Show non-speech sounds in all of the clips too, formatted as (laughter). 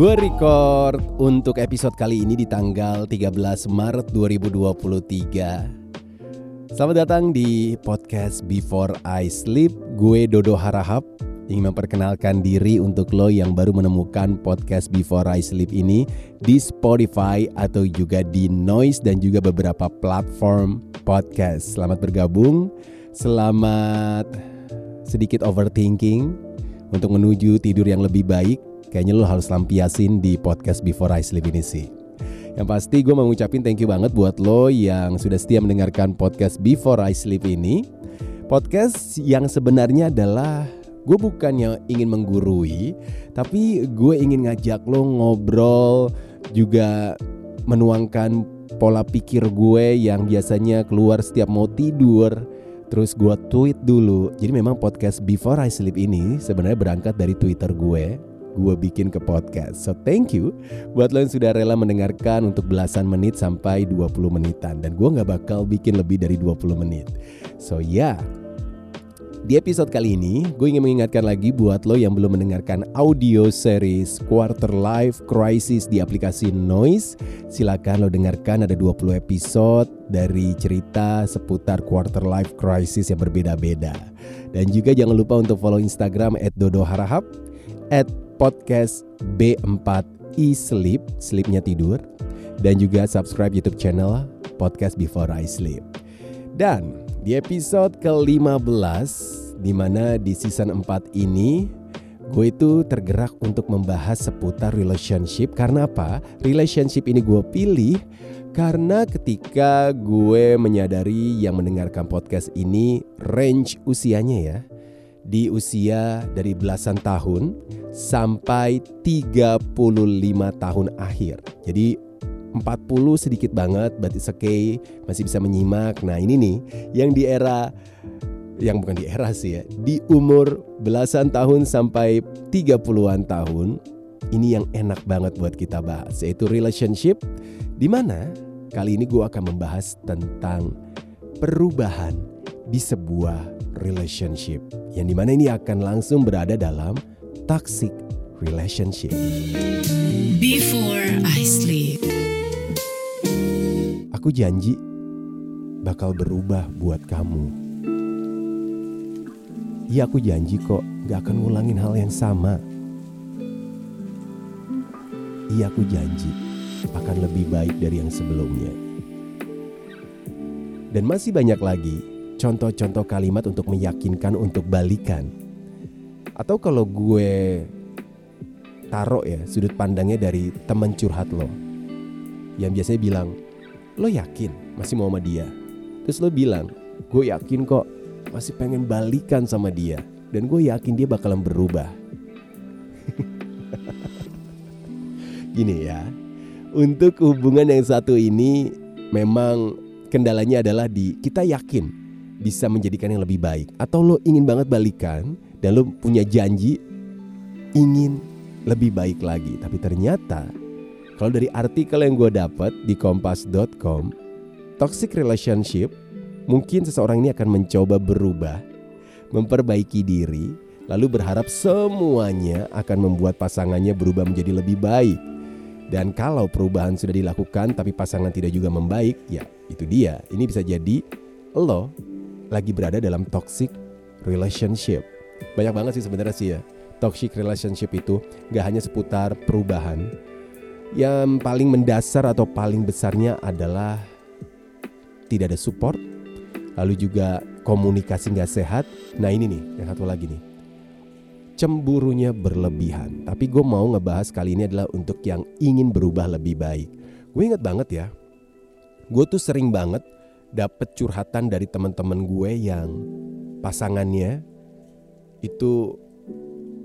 Gue record untuk episode kali ini di tanggal 13 Maret 2023 Selamat datang di podcast Before I Sleep Gue Dodo Harahap ingin memperkenalkan diri untuk lo yang baru menemukan podcast Before I Sleep ini di Spotify atau juga di Noise dan juga beberapa platform podcast. Selamat bergabung, selamat sedikit overthinking untuk menuju tidur yang lebih baik. Kayaknya lo harus lampiasin di podcast Before I Sleep ini sih. Yang pasti gue mau ngucapin thank you banget buat lo yang sudah setia mendengarkan podcast Before I Sleep ini. Podcast yang sebenarnya adalah gue bukannya ingin menggurui, tapi gue ingin ngajak lo ngobrol juga menuangkan pola pikir gue yang biasanya keluar setiap mau tidur. Terus gue tweet dulu. Jadi memang podcast Before I Sleep ini sebenarnya berangkat dari Twitter gue. Gue bikin ke podcast. So thank you buat lo yang sudah rela mendengarkan untuk belasan menit sampai 20 menitan. Dan gue gak bakal bikin lebih dari 20 menit. So ya, yeah, di episode kali ini, gue ingin mengingatkan lagi buat lo yang belum mendengarkan audio series Quarter Life Crisis di aplikasi Noise. Silakan lo dengarkan ada 20 episode dari cerita seputar Quarter Life Crisis yang berbeda-beda. Dan juga jangan lupa untuk follow Instagram at Dodo Harahap, at podcast B4 e Sleep, sleepnya tidur, dan juga subscribe YouTube channel Podcast Before I Sleep. Dan di episode ke-15 di mana di season 4 ini gue itu tergerak untuk membahas seputar relationship karena apa? Relationship ini gue pilih karena ketika gue menyadari yang mendengarkan podcast ini range usianya ya di usia dari belasan tahun sampai 35 tahun akhir. Jadi 40 sedikit banget but it's okay masih bisa menyimak nah ini nih yang di era yang bukan di era sih ya di umur belasan tahun sampai 30-an tahun ini yang enak banget buat kita bahas yaitu relationship di mana kali ini gue akan membahas tentang perubahan di sebuah relationship yang di mana ini akan langsung berada dalam toxic relationship. Before I sleep. Aku janji bakal berubah buat kamu. Iya aku janji kok gak akan ngulangin hal yang sama. Iya aku janji akan lebih baik dari yang sebelumnya. Dan masih banyak lagi contoh-contoh kalimat untuk meyakinkan untuk balikan. Atau kalau gue taruh ya sudut pandangnya dari teman curhat lo. Yang biasanya bilang, lo yakin masih mau sama dia terus lo bilang gue yakin kok masih pengen balikan sama dia dan gue yakin dia bakalan berubah (laughs) gini ya untuk hubungan yang satu ini memang kendalanya adalah di kita yakin bisa menjadikan yang lebih baik atau lo ingin banget balikan dan lo punya janji ingin lebih baik lagi tapi ternyata kalau dari artikel yang gue dapat di kompas.com, toxic relationship mungkin seseorang ini akan mencoba berubah, memperbaiki diri, lalu berharap semuanya akan membuat pasangannya berubah menjadi lebih baik. Dan kalau perubahan sudah dilakukan tapi pasangan tidak juga membaik, ya itu dia. Ini bisa jadi lo lagi berada dalam toxic relationship. Banyak banget sih sebenarnya sih ya. Toxic relationship itu gak hanya seputar perubahan, yang paling mendasar atau paling besarnya adalah tidak ada support, lalu juga komunikasi nggak sehat. Nah ini nih yang satu lagi nih, cemburunya berlebihan. Tapi gue mau ngebahas kali ini adalah untuk yang ingin berubah lebih baik. Gue inget banget ya, gue tuh sering banget dapet curhatan dari teman-teman gue yang pasangannya itu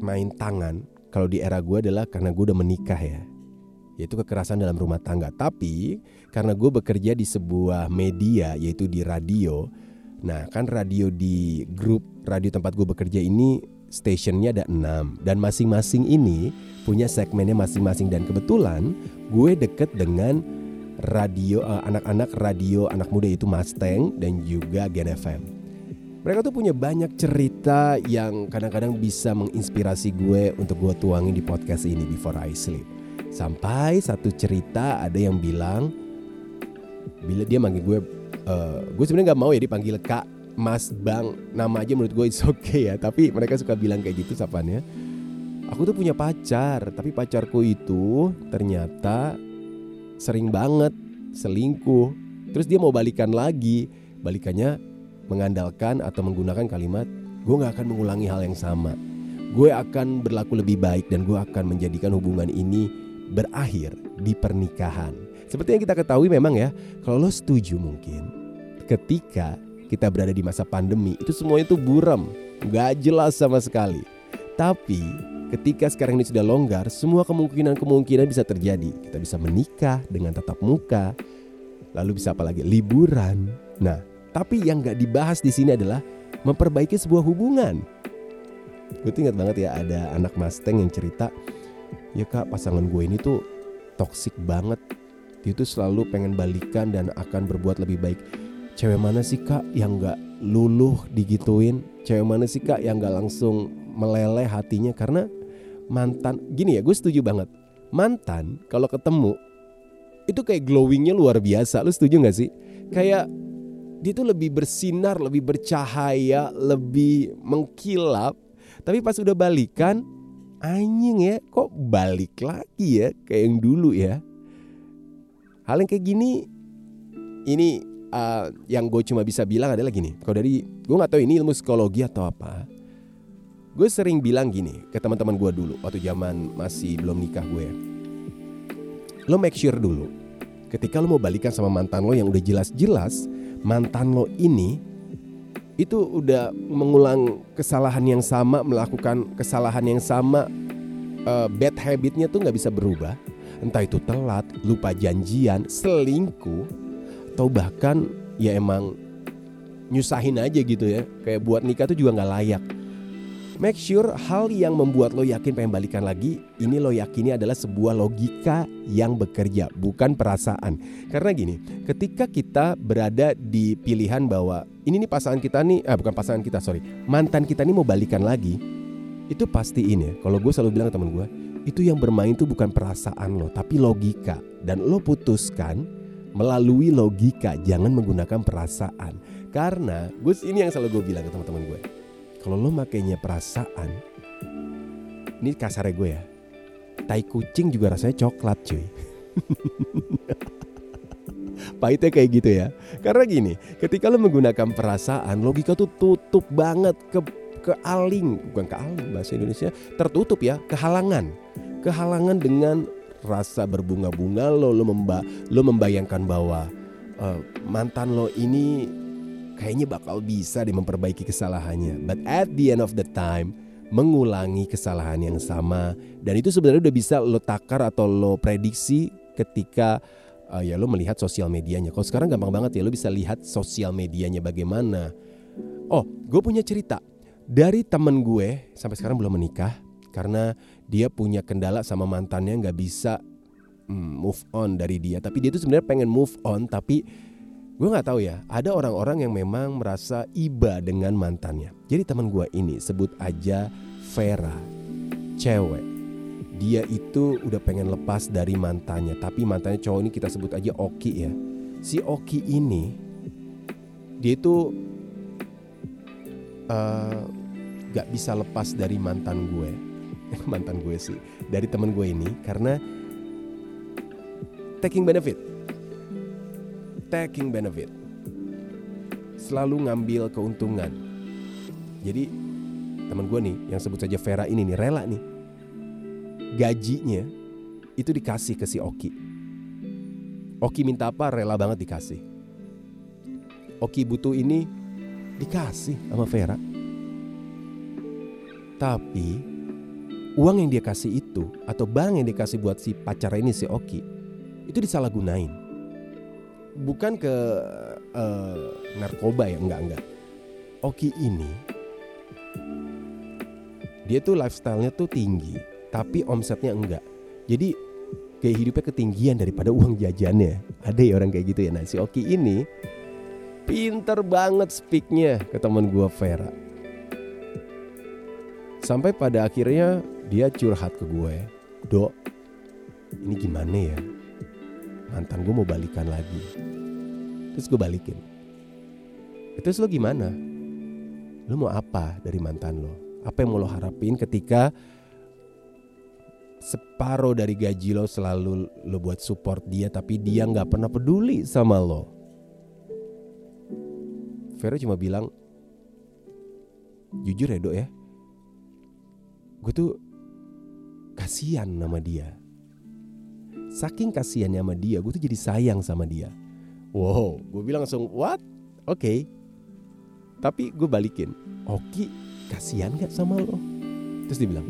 main tangan. Kalau di era gue adalah karena gue udah menikah ya yaitu kekerasan dalam rumah tangga. Tapi karena gue bekerja di sebuah media yaitu di radio, nah kan radio di grup radio tempat gue bekerja ini stationnya ada enam dan masing-masing ini punya segmennya masing-masing dan kebetulan gue deket dengan radio uh, anak-anak radio anak muda itu Mustang dan juga Gen FM. Mereka tuh punya banyak cerita yang kadang-kadang bisa menginspirasi gue untuk gue tuangin di podcast ini Before I Sleep. Sampai satu cerita ada yang bilang bila dia manggil gue, uh, gue sebenarnya nggak mau ya dipanggil kak, mas, bang, nama aja menurut gue it's okay ya. Tapi mereka suka bilang kayak gitu sapannya. Aku tuh punya pacar, tapi pacarku itu ternyata sering banget selingkuh. Terus dia mau balikan lagi, balikannya mengandalkan atau menggunakan kalimat gue gak akan mengulangi hal yang sama. Gue akan berlaku lebih baik dan gue akan menjadikan hubungan ini berakhir di pernikahan. Seperti yang kita ketahui memang ya, kalau lo setuju mungkin ketika kita berada di masa pandemi itu semuanya itu buram, gak jelas sama sekali. Tapi ketika sekarang ini sudah longgar, semua kemungkinan-kemungkinan bisa terjadi. Kita bisa menikah dengan tatap muka, lalu bisa apa lagi? Liburan. Nah, tapi yang gak dibahas di sini adalah memperbaiki sebuah hubungan. Gue tuh ingat banget ya ada anak Mustang yang cerita, ya kak pasangan gue ini tuh toksik banget. Dia tuh selalu pengen balikan dan akan berbuat lebih baik. Cewek mana sih kak yang gak luluh digituin? Cewek mana sih kak yang gak langsung meleleh hatinya? Karena mantan, gini ya gue setuju banget. Mantan kalau ketemu itu kayak glowingnya luar biasa. Lu setuju gak sih? Kayak dia tuh lebih bersinar, lebih bercahaya, lebih mengkilap. Tapi pas udah balikan, anjing ya, kok balik lagi ya kayak yang dulu ya. Hal yang kayak gini, ini uh, yang gue cuma bisa bilang adalah gini. Kalau dari gue nggak tahu ini ilmu psikologi atau apa. Gue sering bilang gini ke teman-teman gue dulu waktu zaman masih belum nikah gue. Lo make sure dulu ketika lo mau balikan sama mantan lo yang udah jelas-jelas mantan lo ini itu udah mengulang kesalahan yang sama, melakukan kesalahan yang sama, uh, bad habitnya tuh nggak bisa berubah. Entah itu telat, lupa janjian, selingkuh, atau bahkan ya emang nyusahin aja gitu ya. Kayak buat nikah tuh juga nggak layak. Make sure hal yang membuat lo yakin pengen balikan lagi, ini lo yakini adalah sebuah logika yang bekerja, bukan perasaan. Karena gini, ketika kita berada di pilihan bahwa ini nih pasangan kita nih, ah bukan pasangan kita, sorry, mantan kita nih mau balikan lagi, itu pastiin ya. Kalau gue selalu bilang ke temen gue, itu yang bermain tuh bukan perasaan lo, tapi logika. Dan lo putuskan melalui logika, jangan menggunakan perasaan. Karena gue ini yang selalu gue bilang ke teman-teman gue kalau lo makainya perasaan ini kasarnya gue ya tai kucing juga rasanya coklat cuy. (laughs) Pahitnya kayak gitu ya. Karena gini ketika lo menggunakan perasaan logika tuh tutup banget ke ke aling bukan ke aling bahasa Indonesia tertutup ya kehalangan. Kehalangan dengan rasa berbunga-bunga lo lo memba lo membayangkan bahwa uh, mantan lo ini kayaknya bakal bisa deh memperbaiki kesalahannya. But at the end of the time, mengulangi kesalahan yang sama dan itu sebenarnya udah bisa lo takar atau lo prediksi ketika uh, ya lo melihat sosial medianya. Kalau sekarang gampang banget ya lo bisa lihat sosial medianya bagaimana. Oh, gue punya cerita dari temen gue sampai sekarang belum menikah karena dia punya kendala sama mantannya nggak bisa mm, move on dari dia. Tapi dia tuh sebenarnya pengen move on tapi gue nggak tahu ya ada orang-orang yang memang merasa iba dengan mantannya. Jadi teman gue ini sebut aja Vera cewek. Dia itu udah pengen lepas dari mantannya tapi mantannya cowok ini kita sebut aja Oki ya. Si Oki ini dia itu uh, gak bisa lepas dari mantan gue. (laughs) Mantan gue sih dari temen gue ini karena taking benefit taking benefit. Selalu ngambil keuntungan. Jadi teman gue nih yang sebut saja Vera ini nih rela nih. Gajinya itu dikasih ke si Oki. Oki minta apa rela banget dikasih. Oki butuh ini dikasih sama Vera. Tapi uang yang dia kasih itu atau barang yang dikasih buat si pacar ini si Oki itu disalahgunain bukan ke uh, narkoba ya enggak enggak. Oki ini dia tuh lifestyle-nya tuh tinggi tapi omsetnya enggak. Jadi kayak hidupnya ketinggian daripada uang jajannya. Ada ya orang kayak gitu ya. Nah si Oki ini pinter banget speaknya ke teman gue Vera. Sampai pada akhirnya dia curhat ke gue dok ini gimana ya mantan gue mau balikan lagi. Terus gue balikin. Terus lo gimana? Lo mau apa dari mantan lo? Apa yang mau lo harapin ketika separuh dari gaji lo selalu lo buat support dia tapi dia nggak pernah peduli sama lo? Vero cuma bilang jujur ya dok ya. Gue tuh kasihan sama dia saking kasihannya sama dia gue tuh jadi sayang sama dia. Wow gue bilang langsung what? Oke. Okay. tapi gue balikin Oki kasihan gak sama lo? Terus dia bilang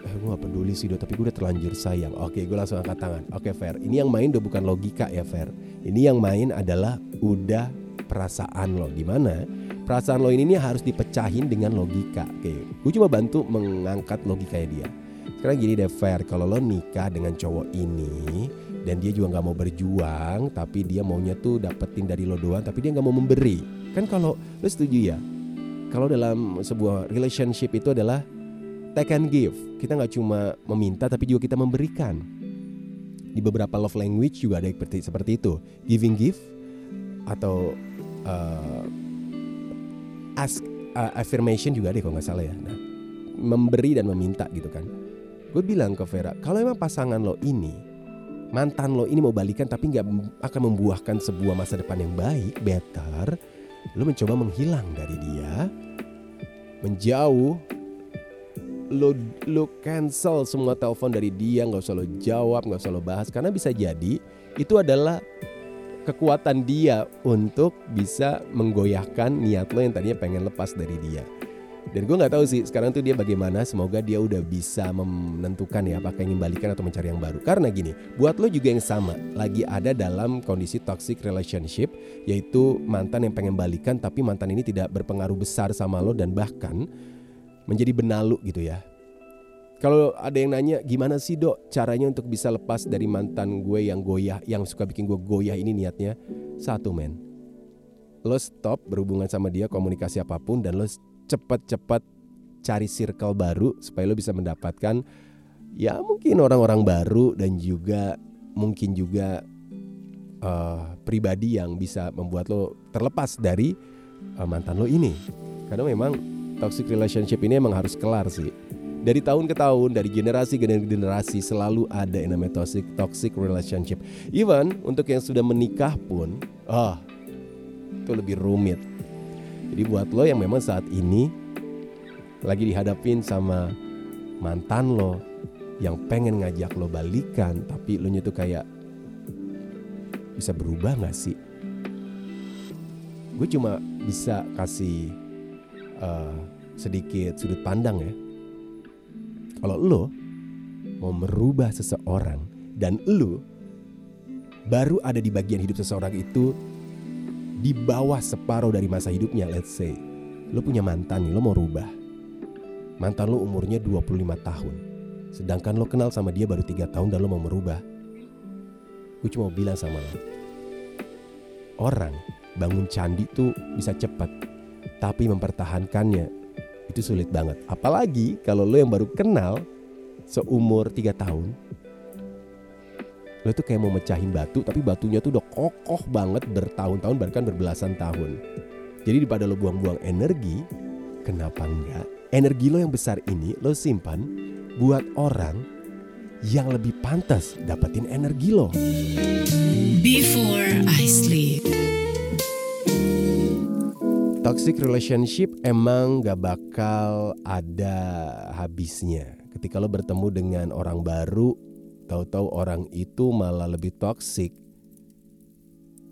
eh gue gak peduli sih dok tapi gue udah terlanjur sayang. Oke gue langsung angkat tangan. Oke fair ini yang main udah bukan logika ya fair ini yang main adalah udah perasaan lo. Gimana? Perasaan lo ini nih harus dipecahin dengan logika oke. Gue cuma bantu mengangkat logikanya dia sekarang gini deh fair kalau lo nikah dengan cowok ini dan dia juga nggak mau berjuang tapi dia maunya tuh dapetin dari lo doang tapi dia nggak mau memberi. Kan kalau lo setuju ya? Kalau dalam sebuah relationship itu adalah take and give. Kita nggak cuma meminta tapi juga kita memberikan. Di beberapa love language juga ada seperti seperti itu. Giving gift atau uh, ask uh, affirmation juga deh kalau nggak salah ya. Nah, memberi dan meminta gitu kan. Gue bilang ke Vera, kalau emang pasangan lo ini mantan lo ini mau balikan tapi nggak akan membuahkan sebuah masa depan yang baik, better lo mencoba menghilang dari dia, menjauh, lo lo cancel semua telepon dari dia, nggak usah lo jawab, nggak usah lo bahas karena bisa jadi itu adalah kekuatan dia untuk bisa menggoyahkan niat lo yang tadinya pengen lepas dari dia. Dan gue nggak tahu sih sekarang tuh dia bagaimana. Semoga dia udah bisa menentukan ya apakah ingin balikan atau mencari yang baru. Karena gini, buat lo juga yang sama, lagi ada dalam kondisi toxic relationship, yaitu mantan yang pengen balikan tapi mantan ini tidak berpengaruh besar sama lo dan bahkan menjadi benalu gitu ya. Kalau ada yang nanya gimana sih dok caranya untuk bisa lepas dari mantan gue yang goyah, yang suka bikin gue goyah ini niatnya satu men, lo stop berhubungan sama dia komunikasi apa pun dan lo cepet-cepet cari circle baru supaya lo bisa mendapatkan ya mungkin orang-orang baru dan juga mungkin juga uh, pribadi yang bisa membuat lo terlepas dari uh, mantan lo ini karena memang toxic relationship ini emang harus kelar sih dari tahun ke tahun, dari generasi ke generasi selalu ada yang namanya toxic, toxic relationship. Even untuk yang sudah menikah pun, ah, oh, itu lebih rumit. Jadi buat lo yang memang saat ini lagi dihadapin sama mantan lo yang pengen ngajak lo balikan, tapi lo tuh kayak bisa berubah gak sih? Gue cuma bisa kasih uh, sedikit sudut pandang ya kalau lo mau merubah seseorang dan lo baru ada di bagian hidup seseorang itu di bawah separuh dari masa hidupnya, let's say. Lo punya mantan nih, lo mau rubah. Mantan lo umurnya 25 tahun. Sedangkan lo kenal sama dia baru 3 tahun dan lo mau merubah. Gue cuma bilang sama lo. Orang bangun candi tuh bisa cepat. Tapi mempertahankannya itu sulit banget. Apalagi kalau lo yang baru kenal seumur 3 tahun, lo tuh kayak mau mecahin batu, tapi batunya tuh udah kokoh banget bertahun-tahun bahkan berbelasan tahun. Jadi daripada lo buang-buang energi, kenapa enggak? Energi lo yang besar ini lo simpan buat orang yang lebih pantas dapetin energi lo. Before I sleep. Toxic relationship emang gak bakal ada habisnya. Ketika lo bertemu dengan orang baru, tahu-tahu orang itu malah lebih toxic.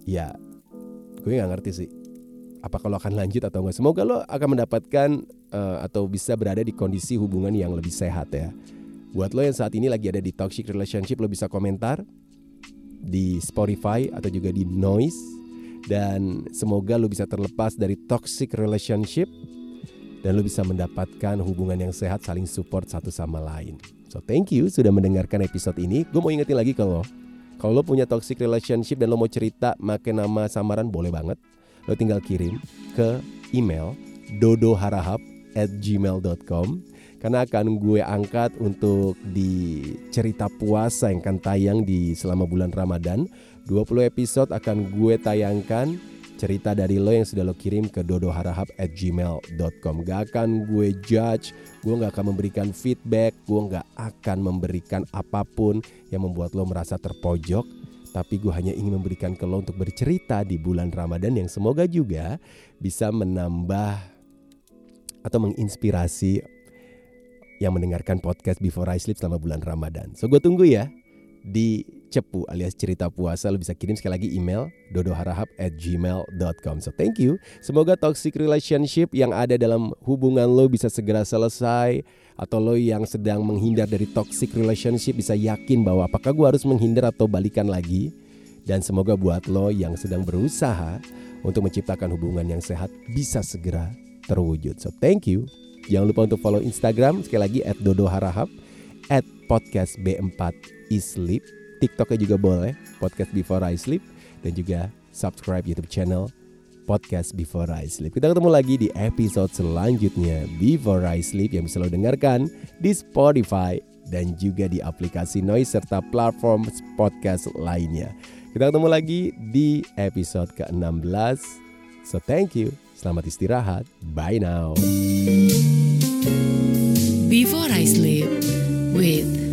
Ya, gue gak ngerti sih. Apa kalau akan lanjut atau enggak? Semoga lo akan mendapatkan uh, atau bisa berada di kondisi hubungan yang lebih sehat ya. Buat lo yang saat ini lagi ada di toxic relationship, lo bisa komentar di Spotify atau juga di Noise dan semoga lu bisa terlepas dari toxic relationship dan lu bisa mendapatkan hubungan yang sehat saling support satu sama lain. So thank you sudah mendengarkan episode ini. Gue mau ingetin lagi kalau kalau lo punya toxic relationship dan lo mau cerita makin nama samaran boleh banget. Lo tinggal kirim ke email dodoharahap at gmail.com karena akan gue angkat untuk di cerita puasa yang akan tayang di selama bulan Ramadan. 20 episode akan gue tayangkan cerita dari lo yang sudah lo kirim ke dodoharahap at gmail.com Gak akan gue judge, gue gak akan memberikan feedback, gue gak akan memberikan apa pun yang membuat lo merasa terpojok tapi gue hanya ingin memberikan ke lo untuk bercerita di bulan Ramadan yang semoga juga bisa menambah atau menginspirasi yang mendengarkan podcast Before I Sleep selama bulan Ramadan. So gue tunggu ya di cepu alias cerita puasa lo bisa kirim sekali lagi email dodoharahap at gmail.com so thank you. Semoga toxic relationship yang ada dalam hubungan lo bisa segera selesai atau lo yang sedang menghindar dari toxic relationship bisa yakin bahwa apakah gue harus menghindar atau balikan lagi. Dan semoga buat lo yang sedang berusaha untuk menciptakan hubungan yang sehat bisa segera terwujud. So thank you. Jangan lupa untuk follow Instagram sekali lagi at dodoharahap at podcast B4 Isleep. TikToknya juga boleh, podcast Before I Sleep. Dan juga subscribe YouTube channel podcast Before I Sleep. Kita ketemu lagi di episode selanjutnya Before I Sleep yang bisa lo dengarkan di Spotify dan juga di aplikasi Noise serta platform podcast lainnya. Kita ketemu lagi di episode ke-16. So thank you. Selamat istirahat. Bye now. Before I sleep with